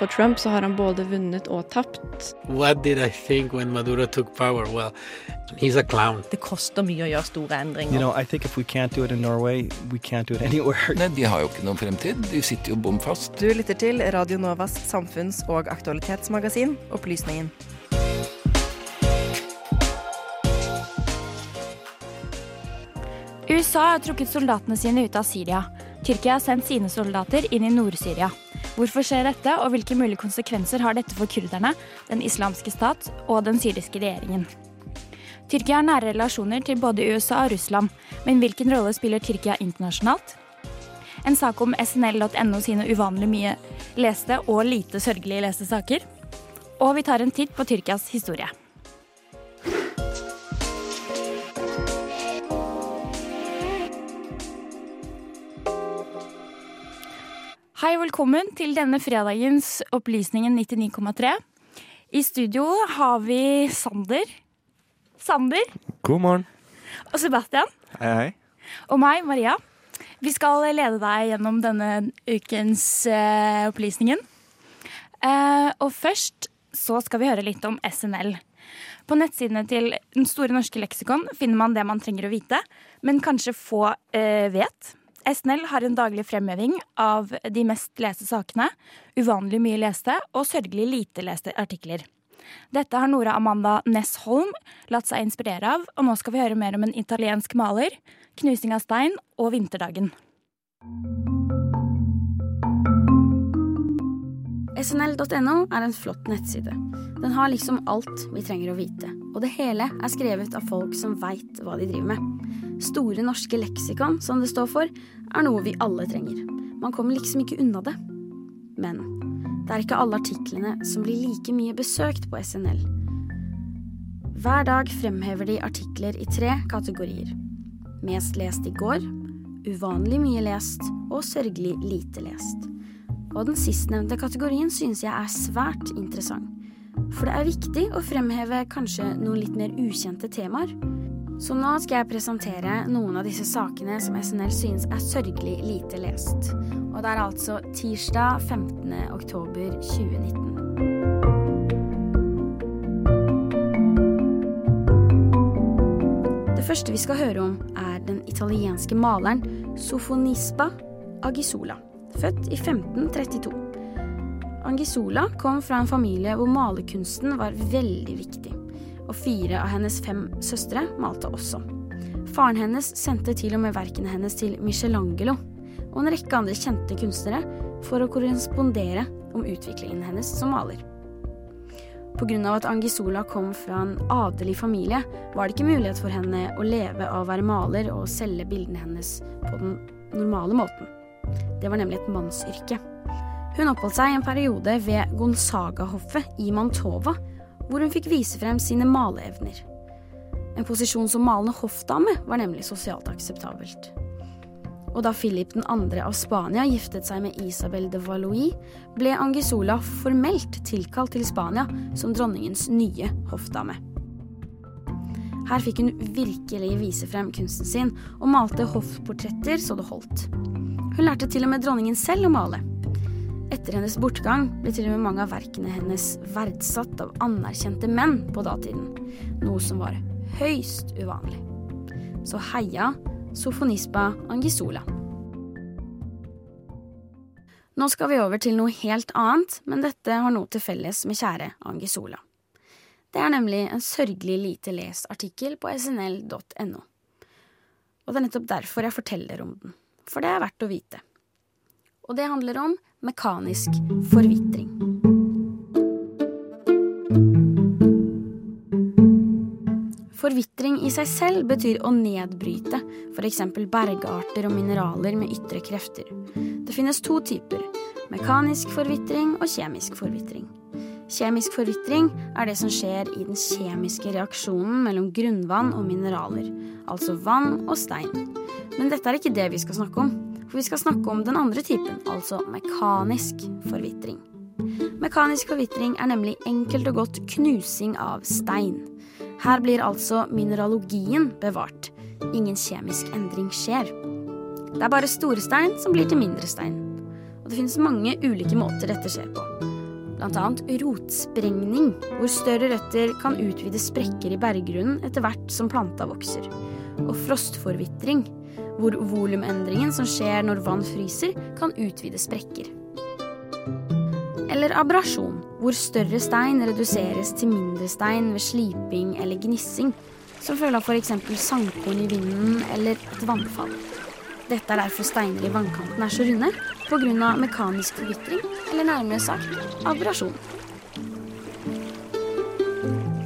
For Trump så har han både vunnet og tapt. What did I think when Maduro took power? Well, he's a clown. Det koster mye å gjøre store endringer. You know, I think if we can't do it in Norway, we can't do it anywhere. Nei, de har jo ikke noen fremtid. De sitter jo bom fast. Du lytter til Radio Novas samfunns- og aktualitetsmagasin Opplysningen. USA har trukket soldatene sine ut av Syria. Tyrkia har sendt sine soldater inn i Nord-Syria. Hvorfor skjer dette, og hvilke mulige konsekvenser har dette for kurderne, den islamske stat og den syriske regjeringen? Tyrkia har nære relasjoner til både USA og Russland, men hvilken rolle spiller Tyrkia internasjonalt? En sak om snl.no sine uvanlig mye leste og lite sørgelig leste saker. Og vi tar en titt på Tyrkias historie. Hei og velkommen til denne fredagens Opplysningen 99,3. I studio har vi Sander. Sander God morgen. og Sebastian. Hei, hei. Og meg, Maria. Vi skal lede deg gjennom denne ukens uh, opplysningen. Uh, og først så skal vi høre litt om SNL. På nettsidene til Den store norske leksikon finner man det man trenger å vite, men kanskje få uh, vet. SNL har en daglig fremheving av de mest leste sakene, uvanlig mye leste og sørgelig lite leste artikler. Dette har Nora Amanda Ness Holm latt seg inspirere av, og nå skal vi høre mer om en italiensk maler, knusing av stein og vinterdagen. SNL.no er en flott nettside. Den har liksom alt vi trenger å vite, og det hele er skrevet av folk som veit hva de driver med. Store norske leksikon, som det står for, er noe vi alle trenger. Man kommer liksom ikke unna det. Men det er ikke alle artiklene som blir like mye besøkt på SNL. Hver dag fremhever de artikler i tre kategorier. Mest lest i går, uvanlig mye lest og sørgelig lite lest. Og den sistnevnte kategorien synes jeg er svært interessant. For det er viktig å fremheve kanskje noen litt mer ukjente temaer. Så nå skal jeg presentere noen av disse sakene som SNL synes er sørgelig lite lest. Og det er altså tirsdag 15. oktober 2019. Det første vi skal høre om, er den italienske maleren Sofonispa Agisola, født i 1532. Angisola kom fra en familie hvor malerkunsten var veldig viktig, og fire av hennes fem søstre malte også. Faren hennes sendte til og med verkene hennes til Michelangelo og en rekke andre kjente kunstnere for å korrespondere om utviklingen hennes som maler. Pga. at Angisola kom fra en adelig familie, var det ikke mulighet for henne å leve av å være maler og selge bildene hennes på den normale måten. Det var nemlig et mannsyrke. Hun oppholdt seg en periode ved Gonzaga-hoffet i Mantova, hvor hun fikk vise frem sine maleevner. En posisjon som malende hoffdame var nemlig sosialt akseptabelt. Og da Philip 2. av Spania giftet seg med Isabel de Valois, ble Angisola formelt tilkalt til Spania som dronningens nye hoffdame. Her fikk hun virkelig vise frem kunsten sin, og malte hoffportretter så det holdt. Hun lærte til og med dronningen selv å male. Etter hennes bortgang ble til og med mange av verkene hennes verdsatt av anerkjente menn på datiden, noe som var høyst uvanlig. Så heia Sofonispa Angisola. Nå skal vi over til noe helt annet, men dette har noe til felles med kjære Angisola. Det er nemlig en sørgelig lite lest artikkel på snl.no. Og det er nettopp derfor jeg forteller om den, for det er verdt å vite. Og det handler om mekanisk forvitring. Forvitring i seg selv betyr å nedbryte f.eks. bergarter og mineraler med ytre krefter. Det finnes to typer mekanisk forvitring og kjemisk forvitring. Kjemisk forvitring er det som skjer i den kjemiske reaksjonen mellom grunnvann og mineraler, altså vann og stein. Men dette er ikke det vi skal snakke om, For vi skal snakke om den andre typen, altså mekanisk forvitring. Mekanisk forvitring er nemlig enkelt og godt knusing av stein. Her blir altså mineralogien bevart. Ingen kjemisk endring skjer. Det er bare store stein som blir til mindre stein. Og det finnes mange ulike måter dette skjer på. Annet rotsprengning, hvor større røtter kan utvide sprekker i berggrunnen etter hvert som planta vokser. Og frostforvitring, hvor volumendringen som skjer når vann fryser, kan utvide sprekker. Eller abrasjon, hvor større stein reduseres til mindre stein ved sliping eller gnissing, som følge av f.eks. sandkorn i vinden eller et vannfall. Dette er derfor steiner i vannkanten er så runde pga. mekanisk forvitring, eller nærmere sagt abrasjon.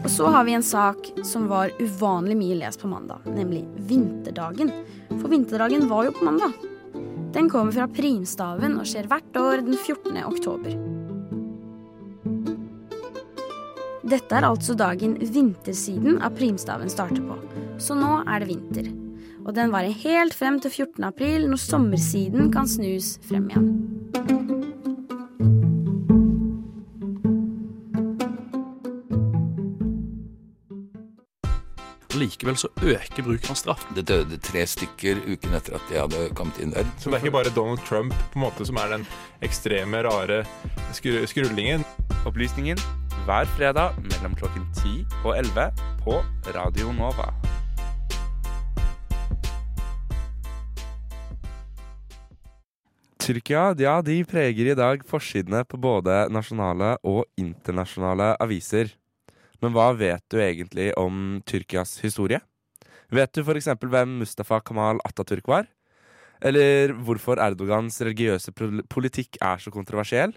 Og så har vi en sak som var uvanlig mye lest på mandag, nemlig vinterdagen. For vinterdagen var jo på mandag. Den kommer fra primstaven og skjer hvert år den 14. oktober. Dette er altså dagen vintersiden av primstaven starter på, så nå er det vinter. Og den varer helt frem til 14. april, når sommersiden kan snus frem igjen. Likevel så øker bruken av straff. Det døde tre stykker uken etter at de hadde kommet inn der. Så det er ikke bare Donald Trump på en måte som er den ekstreme, rare skru skrullingen? Opplysningen hver fredag mellom klokken 10 og 11 på Radio Nova. Tyrkia ja, de preger i dag forsidene på både nasjonale og internasjonale aviser. Men hva vet du egentlig om Tyrkias historie? Vet du f.eks. hvem Mustafa Kamal Atatürk var? Eller hvorfor Erdogans religiøse politikk er så kontroversiell?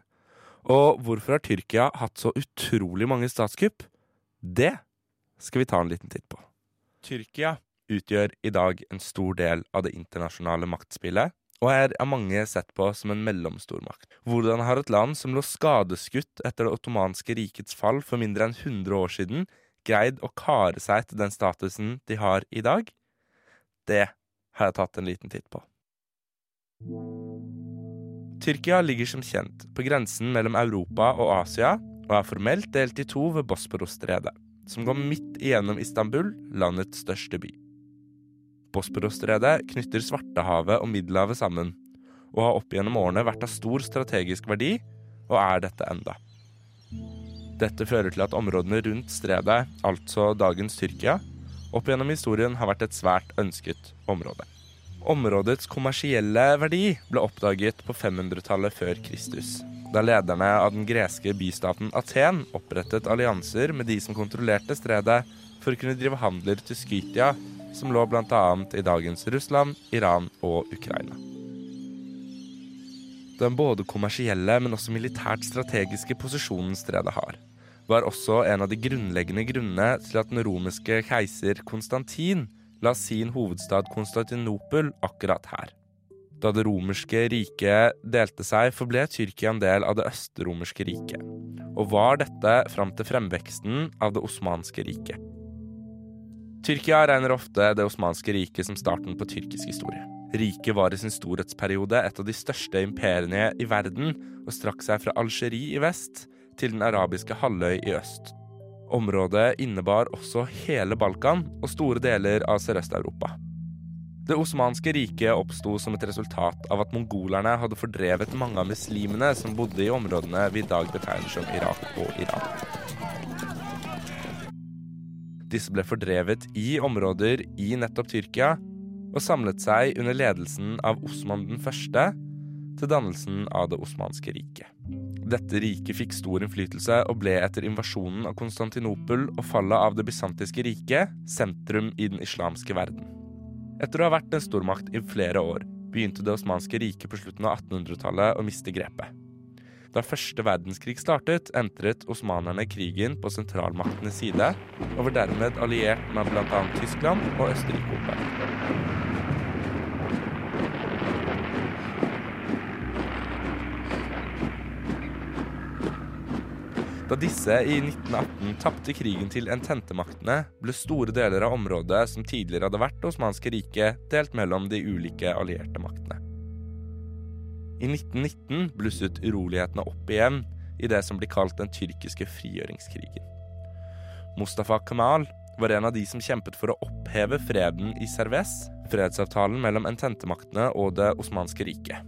Og hvorfor har Tyrkia hatt så utrolig mange statskupp? Det skal vi ta en liten titt på. Tyrkia utgjør i dag en stor del av det internasjonale maktspillet, og er av mange sett på som en mellomstormakt. Hvordan har et land som lå skadeskutt etter det ottomanske rikets fall for mindre enn 100 år siden, greid å kare seg til den statusen de har i dag? Det har jeg tatt en liten titt på. Tyrkia ligger som kjent på grensen mellom Europa og Asia, og er formelt delt i to ved Bosporos-stredet, som går midt igjennom Istanbul, landets største by. Bosporos-stredet knytter Svartehavet og Middelhavet sammen, og har opp gjennom årene vært av stor strategisk verdi, og er dette enda. Dette fører til at områdene rundt stredet, altså dagens Tyrkia, opp gjennom historien har vært et svært ønsket område. Områdets kommersielle verdi ble oppdaget på 500-tallet før Kristus, da lederne av den greske bystaten Aten opprettet allianser med de som kontrollerte stredet, for å kunne drive handler til Skytia, som lå bl.a. i dagens Russland, Iran og Ukraina. Den både kommersielle, men også militært strategiske posisjonen stredet har, var også en av de grunnleggende grunnene til at den romerske keiser Konstantin la sin hovedstad Konstantinopel akkurat her. Da det romerske riket delte seg, forble Tyrkia en del av det østromerske riket, og var dette fram til fremveksten av det osmanske riket. Tyrkia regner ofte det osmanske riket som starten på tyrkisk historie. Riket var i sin storhetsperiode et av de største imperiene i verden, og strakk seg fra Algerie i vest til den arabiske halvøy i øst. Området innebar også hele Balkan og store deler av Sørøst-Europa. Det osmanske riket oppsto som et resultat av at mongolerne hadde fordrevet mange av muslimene som bodde i områdene vi i dag betegner som Irak og Iran. Disse ble fordrevet i områder i nettopp Tyrkia og samlet seg under ledelsen av Osman den første til dannelsen av det osmanske riket. Dette riket fikk stor innflytelse og ble etter invasjonen av Konstantinopel og fallet av det bysantiske riket sentrum i den islamske verden. Etter å ha vært en stormakt i flere år begynte det osmanske riket på slutten av 1800-tallet å miste grepet. Da første verdenskrig startet, entret osmanerne krigen på sentralmaktenes side, og var dermed alliert med bl.a. Tyskland og Østerrike. Da disse i 1918 tapte krigen til ententemaktene, ble store deler av området som tidligere hadde vært osmanske riket, delt mellom de ulike allierte maktene. I 1919 blusset urolighetene opp igjen i det som blir kalt den tyrkiske frigjøringskrigen. Mustafa Kemal var en av de som kjempet for å oppheve freden i Serves, fredsavtalen mellom ententemaktene og det osmanske riket.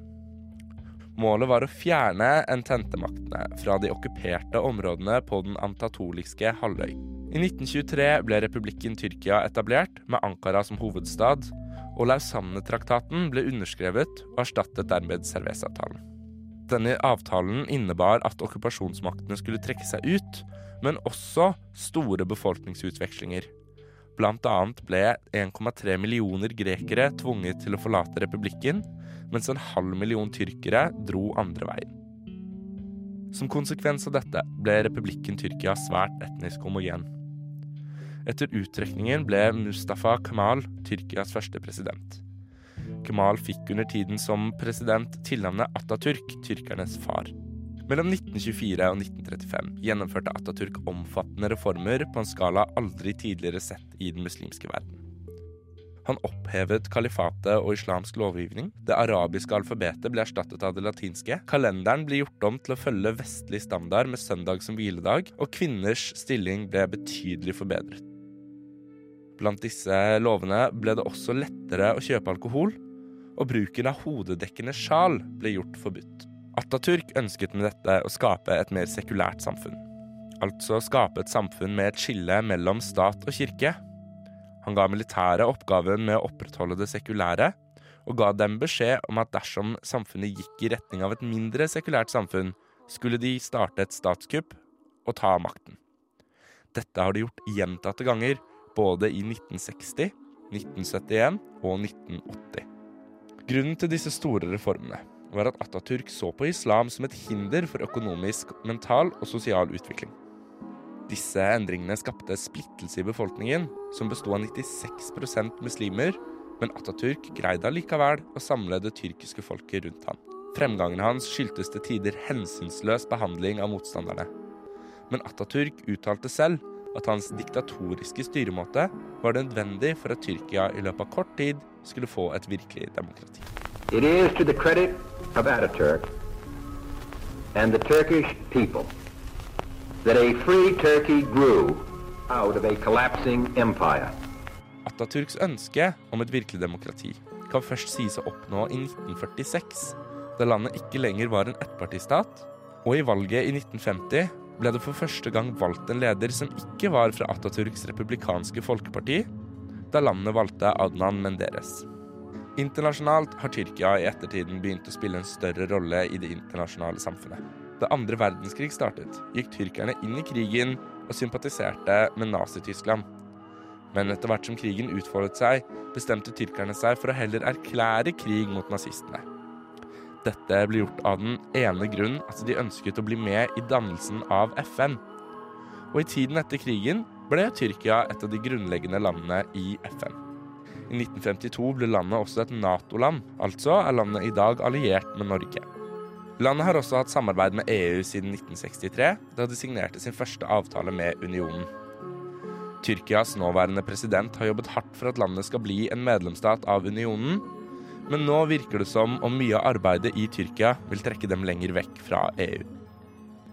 Målet var å fjerne ententemaktene fra de okkuperte områdene på den antatoliske halvøy. I 1923 ble republikken Tyrkia etablert, med Ankara som hovedstad, og Lausanne-traktaten ble underskrevet og erstattet dermed Serves-avtalen. Denne avtalen innebar at okkupasjonsmaktene skulle trekke seg ut, men også store befolkningsutvekslinger. Blant annet ble 1,3 millioner grekere tvunget til å forlate republikken, mens en halv million tyrkere dro andre veien. Som konsekvens av dette ble republikken Tyrkia svært etnisk homogen. Etter uttrekningen ble Mustafa Kemal Tyrkias første president. Kemal fikk under tiden som president tilnavnet Atatürk, tyrkernes far. Mellom 1924 og 1935 gjennomførte Atatürk omfattende reformer på en skala aldri tidligere sett i den muslimske verden. Han opphevet kalifatet og islamsk lovgivning. Det arabiske alfabetet ble erstattet av det latinske. Kalenderen ble gjort om til å følge vestlig standard med søndag som hviledag, og kvinners stilling ble betydelig forbedret. Blant disse lovene ble det også lettere å kjøpe alkohol, og bruken av hodedekkende sjal ble gjort forbudt. Atatürk ønsket med dette å skape et mer sekulært samfunn. Altså skape et samfunn med et skille mellom stat og kirke. Han ga militæret oppgaven med å opprettholde det sekulære, og ga dem beskjed om at dersom samfunnet gikk i retning av et mindre sekulært samfunn, skulle de starte et statskupp og ta makten. Dette har de gjort gjentatte ganger, både i 1960, 1971 og 1980. Grunnen til disse store reformene var at Atatürk så på islam som et hinder for økonomisk, mental og sosial utvikling. Disse endringene skapte splittelse i befolkningen, som besto av 96% muslimer, men Atatürk greide allikevel å samle det tyrkiske folket rundt ham. Fremgangen hans skyldtes til tider hensynsløs behandling av motstanderne. Men Atatürk uttalte selv at hans diktatoriske styremåte var nødvendig for at Tyrkia i løpet av kort tid skulle få et virkelig demokrati. It is to the credit of Ataturk and the Turkish people that a free Turkey grew out of a collapsing empire. Atatürks ønske om et virkelig demokrati kan først sies å oppnå i 1946, da landet ikke lenger var en ettpartistat, og i valget i 1950 ble det for første gang valgt en leder som ikke var fra Ataturks republikanske folkeparti, da landet valgte Adnan Menderes. Internasjonalt har Tyrkia i ettertiden begynt å spille en større rolle i det internasjonale samfunnet. Da andre verdenskrig startet, gikk tyrkerne inn i krigen og sympatiserte med Nazi-Tyskland. Men etter hvert som krigen utfoldet seg, bestemte tyrkerne seg for å heller erklære krig mot nazistene. Dette ble gjort av den ene grunn at de ønsket å bli med i dannelsen av FN. Og i tiden etter krigen ble Tyrkia et av de grunnleggende landene i FN. I 1952 ble landet også et Nato-land, altså er landet i dag alliert med Norge. Landet har også hatt samarbeid med EU siden 1963, da de signerte sin første avtale med unionen. Tyrkias nåværende president har jobbet hardt for at landet skal bli en medlemsstat av unionen, men nå virker det som om mye av arbeidet i Tyrkia vil trekke dem lenger vekk fra EU.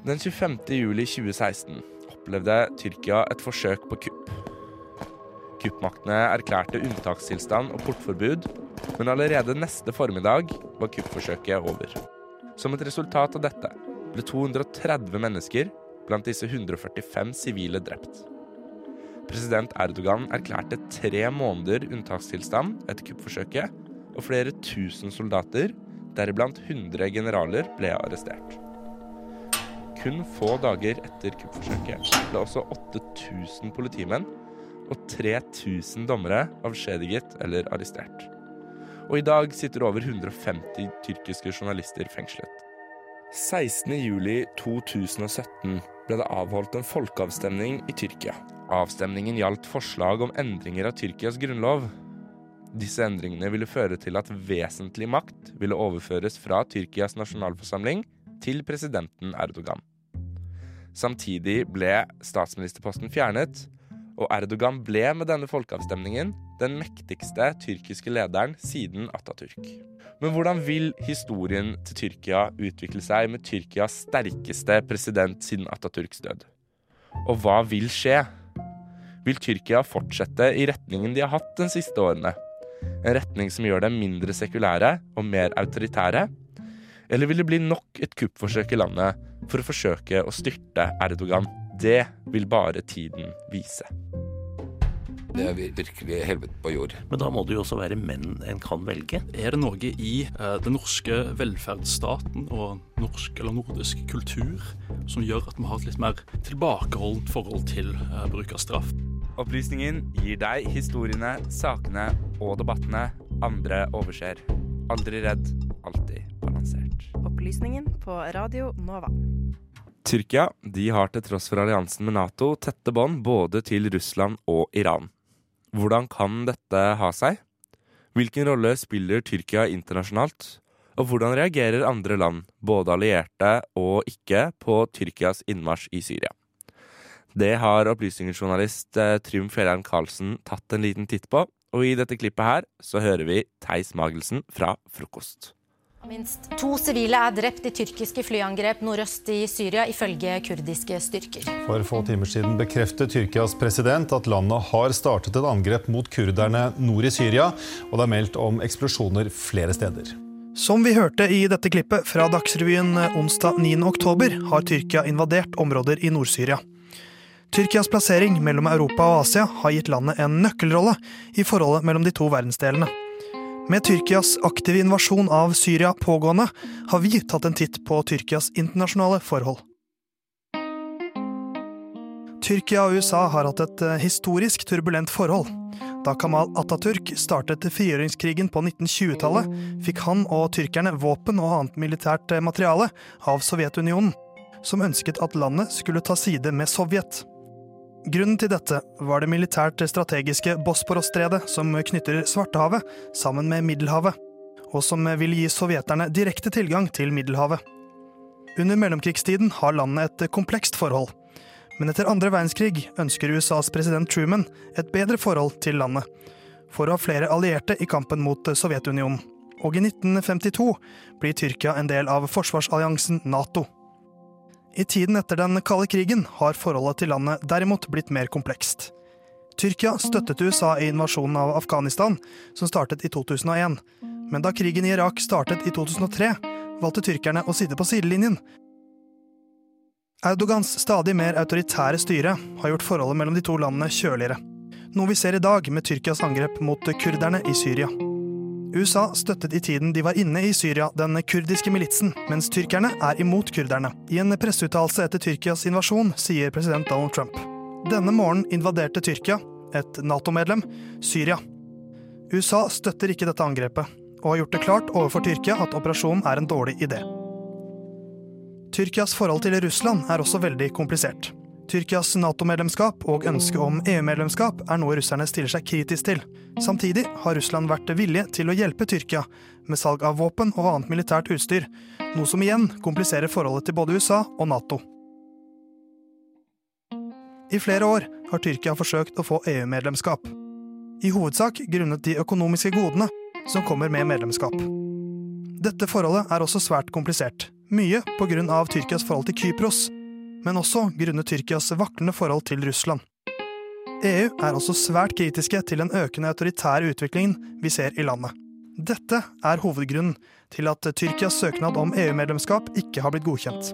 Den 25. juli 2016 opplevde Tyrkia et forsøk på kupp. Kuppmaktene erklærte unntakstilstand og portforbud, men allerede neste formiddag var kuppforsøket over. Som et resultat av dette ble 230 mennesker, blant disse 145 sivile, drept. President Erdogan erklærte tre måneder unntakstilstand etter kuppforsøket, og flere tusen soldater, deriblant 100 generaler, ble arrestert. Kun få dager etter kuppforsøket ble også 8000 politimenn og 3000 dommere avskjediget eller arrestert. Og i dag sitter over 150 tyrkiske journalister fengslet. 16.07.2017 ble det avholdt en folkeavstemning i Tyrkia. Avstemningen gjaldt forslag om endringer av Tyrkias grunnlov. Disse endringene ville føre til at vesentlig makt ville overføres fra Tyrkias nasjonalforsamling til presidenten Erdogan. Samtidig ble statsministerposten fjernet, og Erdogan ble med denne folkeavstemningen den mektigste tyrkiske lederen siden Atatürk. Men hvordan vil historien til Tyrkia utvikle seg med Tyrkias sterkeste president siden Atatürks død? Og hva vil skje? Vil Tyrkia fortsette i retningen de har hatt de siste årene? En retning som gjør dem mindre sekulære og mer autoritære? Eller vil det bli nok et kuppforsøk i landet for å forsøke å styrte Erdogan? Det vil bare tiden vise. Det er virkelig helvete på jord. Men da må det jo også være menn en kan velge. Er det noe i eh, den norske velferdsstaten og norsk eller nordisk kultur som gjør at vi har et litt mer tilbakeholdent forhold til eh, bruk av straff? Opplysningen gir deg historiene, sakene og debattene andre overser. Aldri redd, alltid balansert. Opplysningen på Radio Nova. Tyrkia de har til tross for alliansen med Nato tette bånd både til Russland og Iran. Hvordan kan dette ha seg? Hvilken rolle spiller Tyrkia internasjonalt? Og hvordan reagerer andre land, både allierte og ikke, på Tyrkias innmarsj i Syria? Det har opplysningsjournalist eh, Trym Fjellheim Karlsen tatt en liten titt på, og i dette klippet her så hører vi Theis Magelsen fra Frokost. Minst to sivile er drept i tyrkiske flyangrep nordøst i Syria, ifølge kurdiske styrker. For få timer siden bekreftet Tyrkias president at landet har startet et angrep mot kurderne nord i Syria, og det er meldt om eksplosjoner flere steder. Som vi hørte i dette klippet fra Dagsrevyen onsdag 9.10, har Tyrkia invadert områder i Nord-Syria. Tyrkias plassering mellom Europa og Asia har gitt landet en nøkkelrolle i forholdet mellom de to verdensdelene. Med Tyrkias aktive invasjon av Syria pågående, har vi tatt en titt på Tyrkias internasjonale forhold. Tyrkia og USA har hatt et eh, historisk turbulent forhold. Da Kamal Atatürk startet frigjøringskrigen på 1920-tallet, fikk han og tyrkerne våpen og annet militært eh, materiale av Sovjetunionen, som ønsket at landet skulle ta side med Sovjet. Grunnen til dette var det militært strategiske Bosporos-stredet som knytter Svartehavet sammen med Middelhavet, og som vil gi sovjeterne direkte tilgang til Middelhavet. Under mellomkrigstiden har landet et komplekst forhold, men etter andre verdenskrig ønsker USAs president Truman et bedre forhold til landet, for å ha flere allierte i kampen mot Sovjetunionen. Og i 1952 blir Tyrkia en del av forsvarsalliansen Nato. I tiden etter den kalde krigen har forholdet til landet derimot blitt mer komplekst. Tyrkia støttet USA i invasjonen av Afghanistan, som startet i 2001. Men da krigen i Irak startet i 2003, valgte tyrkerne å sitte på sidelinjen. Erdogans stadig mer autoritære styre har gjort forholdet mellom de to landene kjøligere. Noe vi ser i dag med Tyrkias angrep mot kurderne i Syria. USA støttet i tiden de var inne i Syria den kurdiske militsen, mens tyrkerne er imot kurderne. I en presseuttalelse etter Tyrkias invasjon sier president Donald Trump. Denne morgenen invaderte Tyrkia, et Nato-medlem, Syria. USA støtter ikke dette angrepet, og har gjort det klart overfor Tyrkia at operasjonen er en dårlig idé. Tyrkias forhold til Russland er også veldig komplisert. Tyrkias Nato-medlemskap og ønsket om EU-medlemskap er noe russerne stiller seg kritisk til. Samtidig har Russland vært villige til å hjelpe Tyrkia med salg av våpen og annet militært utstyr, noe som igjen kompliserer forholdet til både USA og Nato. I flere år har Tyrkia forsøkt å få EU-medlemskap. I hovedsak grunnet de økonomiske godene som kommer med medlemskap. Dette forholdet er også svært komplisert, mye pga. Tyrkias forhold til Kypros, men også grunnet Tyrkias vaklende forhold til Russland. EU er også svært kritiske til den økende autoritære utviklingen vi ser i landet. Dette er hovedgrunnen til at Tyrkias søknad om EU-medlemskap ikke har blitt godkjent.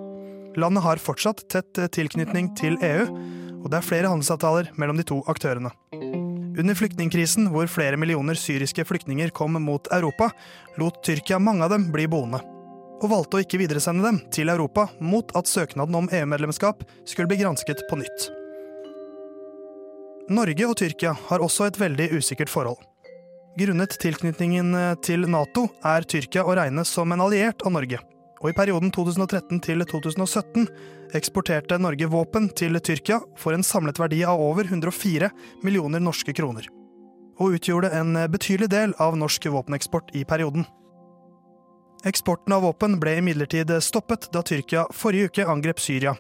Landet har fortsatt tett tilknytning til EU, og det er flere handelsavtaler mellom de to aktørene. Under flyktningkrisen, hvor flere millioner syriske flyktninger kom mot Europa, lot Tyrkia mange av dem bli boende og valgte å ikke videresende dem til Europa mot at søknaden om EU-medlemskap skulle bli gransket på nytt. Norge og Tyrkia har også et veldig usikkert forhold. Grunnet tilknytningen til Nato er Tyrkia å regne som en alliert av Norge, og i perioden 2013 til 2017 eksporterte Norge våpen til Tyrkia for en samlet verdi av over 104 millioner norske kroner, og utgjorde en betydelig del av norsk våpeneksport i perioden. Eksporten av våpen ble imidlertid stoppet da Tyrkia forrige uke angrep Syria.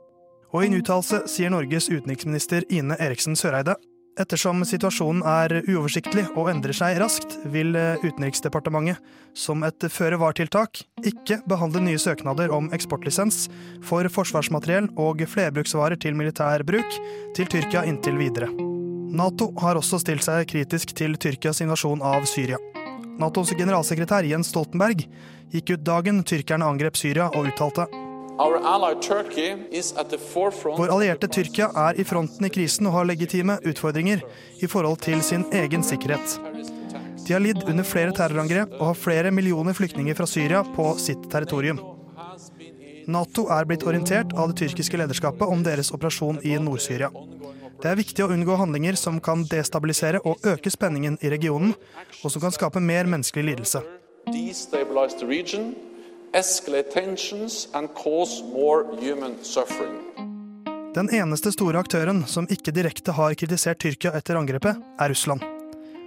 Og i en uttalelse sier Norges utenriksminister Ine Eriksen Søreide Ettersom situasjonen er uoversiktlig og endrer seg raskt, vil Utenriksdepartementet, som et føre-var-tiltak, ikke behandle nye søknader om eksportlisens for forsvarsmateriell og flerbruksvarer til militær bruk til Tyrkia inntil videre. Nato har også stilt seg kritisk til Tyrkias invasjon av Syria. Natos generalsekretær Jens Stoltenberg gikk ut dagen tyrkerne angrep Syria og uttalte vår allierte Tyrkia er i fronten i krisen og har legitime utfordringer i forhold til sin egen sikkerhet. De har lidd under flere terrorangrep og har flere millioner flyktninger fra Syria på sitt territorium. Nato er blitt orientert av det tyrkiske lederskapet om deres operasjon i Nord-Syria. Det er viktig å unngå handlinger som kan destabilisere og øke spenningen i regionen, og som kan skape mer menneskelig lidelse. Den eneste store aktøren som ikke direkte har kritisert Tyrkia etter angrepet, er Russland.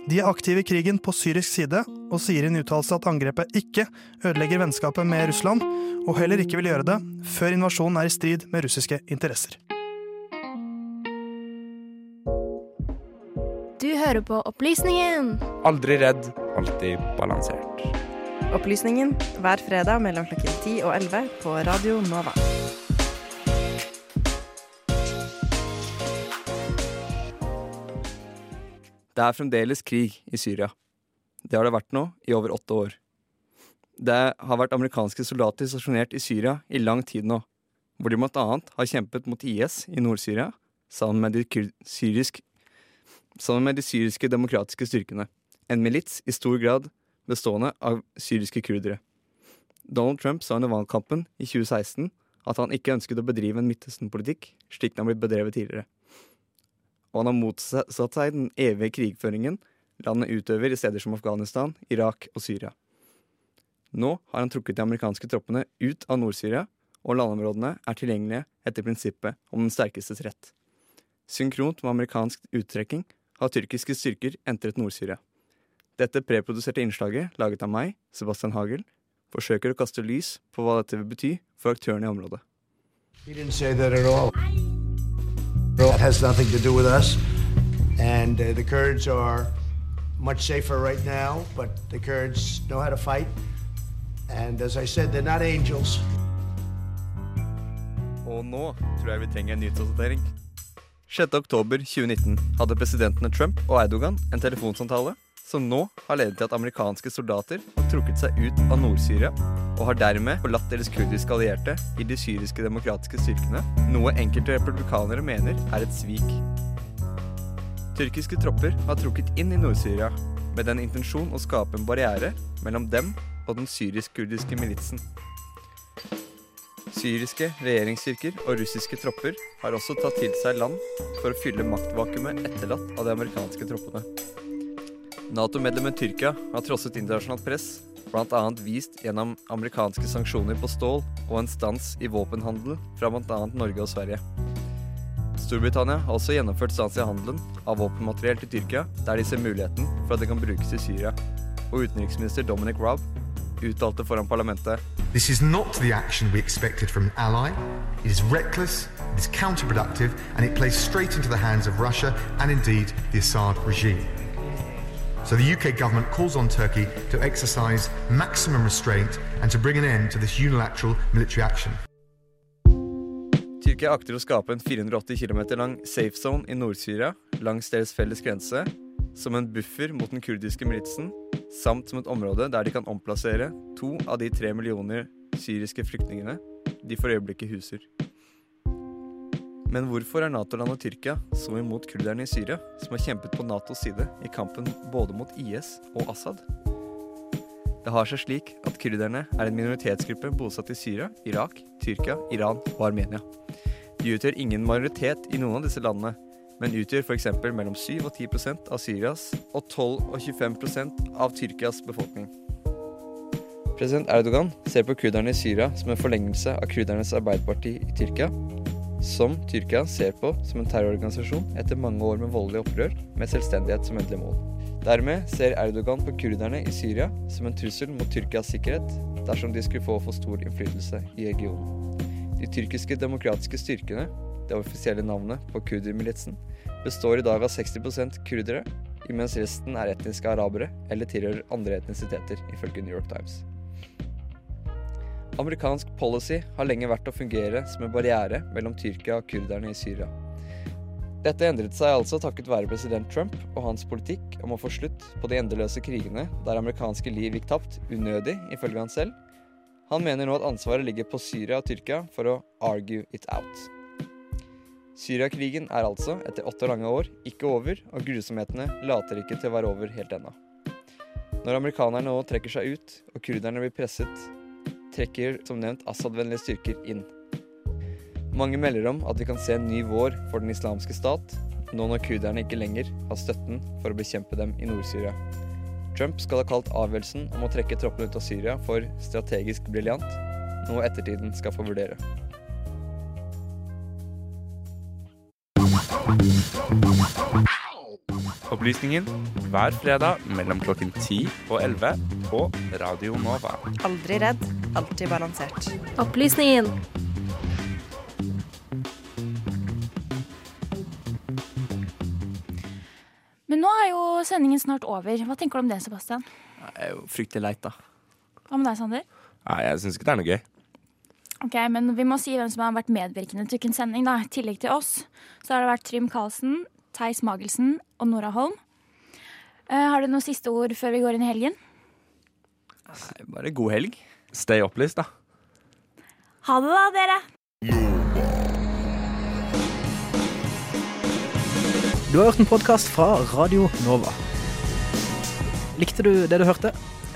De er aktive i krigen på syrisk side, og sier i en uttalelse at angrepet ikke ødelegger vennskapet med Russland, og heller ikke vil gjøre det før invasjonen er i strid med russiske interesser. Hører på Opplysningen. Aldri redd, alltid balansert. Opplysningen hver fredag mellom klokken 10 og 11 på Radio Nova. Det er fremdeles krig i Syria. Det har det vært nå i over åtte år. Det har vært amerikanske soldater stasjonert i Syria i lang tid nå, hvor de blant annet har kjempet mot IS i Nord-Syria sammen, med de syrisk, sammen med de syriske demokratiske styrkene. En milits i stor grad bestående av syriske kurdere. Donald Trump sa under valgkampen i 2016 at han ikke ønsket å bedrive en Midtøsten-politikk slik den har blitt bedrevet tidligere. Og han har motsatt seg den evige krigføringen landet utøver i steder som Afghanistan, Irak og Syria. Nå har han trukket de amerikanske troppene ut av Nord-Syria, og landområdene er tilgjengelige etter prinsippet om den sterkestes rett. Synkront med amerikansk uttrekking har tyrkiske styrker entret Nord-Syria. Dette preproduserte innslaget, laget av meg, Sebastian Hagel, forsøker å kaste lys på hva dette vil bety for aktørene i området. That has nothing to do with us. And uh, the Kurds are much safer right now, but the Kurds know how to fight. And as I said, they're not angels. Og nå tror jeg vi trenger en nyhetsoppdatering. 6.10.2019 hadde presidentene Trump og Eidogan en telefonsamtale som nå har ledet til at amerikanske soldater har trukket seg ut av Nord-Syria og har dermed forlatt deres kurdiske allierte i de syriske demokratiske styrkene, noe enkelte republikanere mener er et svik. Tyrkiske tropper har trukket inn i Nord-Syria med den intensjon å skape en barriere mellom dem og den syrisk-kurdiske militsen. Syriske regjeringsstyrker og russiske tropper har også tatt til seg land for å fylle maktvakuumet etterlatt av de amerikanske troppene. Nato-medlemmet Tyrkia har trosset internasjonalt press, bl.a. vist gjennom amerikanske sanksjoner på stål og en stans i våpenhandel fra bl.a. Norge og Sverige. Storbritannia har også gjennomført stans i handelen av våpenmateriell til Tyrkia, der de ser muligheten for at det kan brukes i Syria. Og utenriksminister Dominic Raab uttalte foran parlamentet This is not the action we expected from an ally. It is reckless, it is counterproductive, and it plays straight into the hands of Russia and indeed the Assad regime. So the UK government calls on Turkey to exercise maximum restraint and to bring an end to this unilateral military action. Tyrkia akter å skape en 480 km lang safe zone i Nord-Syria langs deres felles grense, som en buffer mot den kurdiske militsen, samt som et område der de kan omplassere to av de tre millioner syriske flyktningene de for øyeblikket huser. Men hvorfor er Nato-landet Tyrkia så imot kurderne i Syria, som har kjempet på Natos side i kampen både mot IS og Assad? Det har seg slik at kurderne er en minoritetsgruppe bosatt i Syria, Irak, Tyrkia, Iran og Armenia. De utgjør ingen majoritet i noen av disse landene, men utgjør f.eks. mellom 7 og 10% av Syrias og 12 og 25% av Tyrkias befolkning. President Erdogan ser på kurderne i Syria som en forlengelse av kurdernes arbeiderparti i Tyrkia, som Tyrkia ser på som en terrororganisasjon etter mange år med voldelig opprør, med selvstendighet som endelig mål. Dermed ser Erdogan på kurderne i Syria som en trussel mot Tyrkias sikkerhet dersom de skulle få for stor innflytelse i regionen. De tyrkiske demokratiske styrkene, det offisielle navnet på kurdermilitsen, består i dag av 60% kurdere, imens resten er etniske arabere eller tilhører andre etnisiteter, ifølge New York Times. Amerikansk policy har lenge vært å fungere som en barriere mellom Tyrkia og kurderne i Syria. Dette endret seg altså takket være president Trump og hans politikk om å få slutt på de endeløse krigene der amerikanske liv gikk tapt unødig, ifølge han selv. Han mener nå at ansvaret ligger på Syria og Tyrkia for å argue it out. Syriakrigen er altså, etter åtte lange år, ikke over, og grusomhetene later ikke til å være over helt ennå. Når amerikanerne nå trekker seg ut, og kurderne blir presset, trekker som nevnt Assad-vennlige styrker inn. Mange melder om at vi kan se en ny vår for den islamske stat, nå når kurderne ikke lenger har støtten for å bekjempe dem i Nord-Syria. Trump skal ha kalt avgjørelsen om å trekke troppene ut av Syria for strategisk briljant, noe ettertiden skal få vurdere. Opplysningen hver fredag mellom klokken 10 og 11 på Radio Nova. Aldri redd, alltid balansert. Opplysningen. Men nå er jo sendingen snart over. Hva tenker du om det, Sebastian? Jeg er jo fryktelig leit, da. Hva med deg, Sander? Nei, jeg syns ikke det er noe gøy. Ok, men Vi må si hvem som har vært medvirkende til ukens sending. da. I tillegg til oss så har det vært Trym Karlsen, Theis Magelsen og Nora Holm. Eh, har du noen siste ord før vi går inn i helgen? Nei, bare god helg. Stay opplyst, da. Ha det, da, dere! Du har hørt en podkast fra Radio Nova. Likte du det du hørte?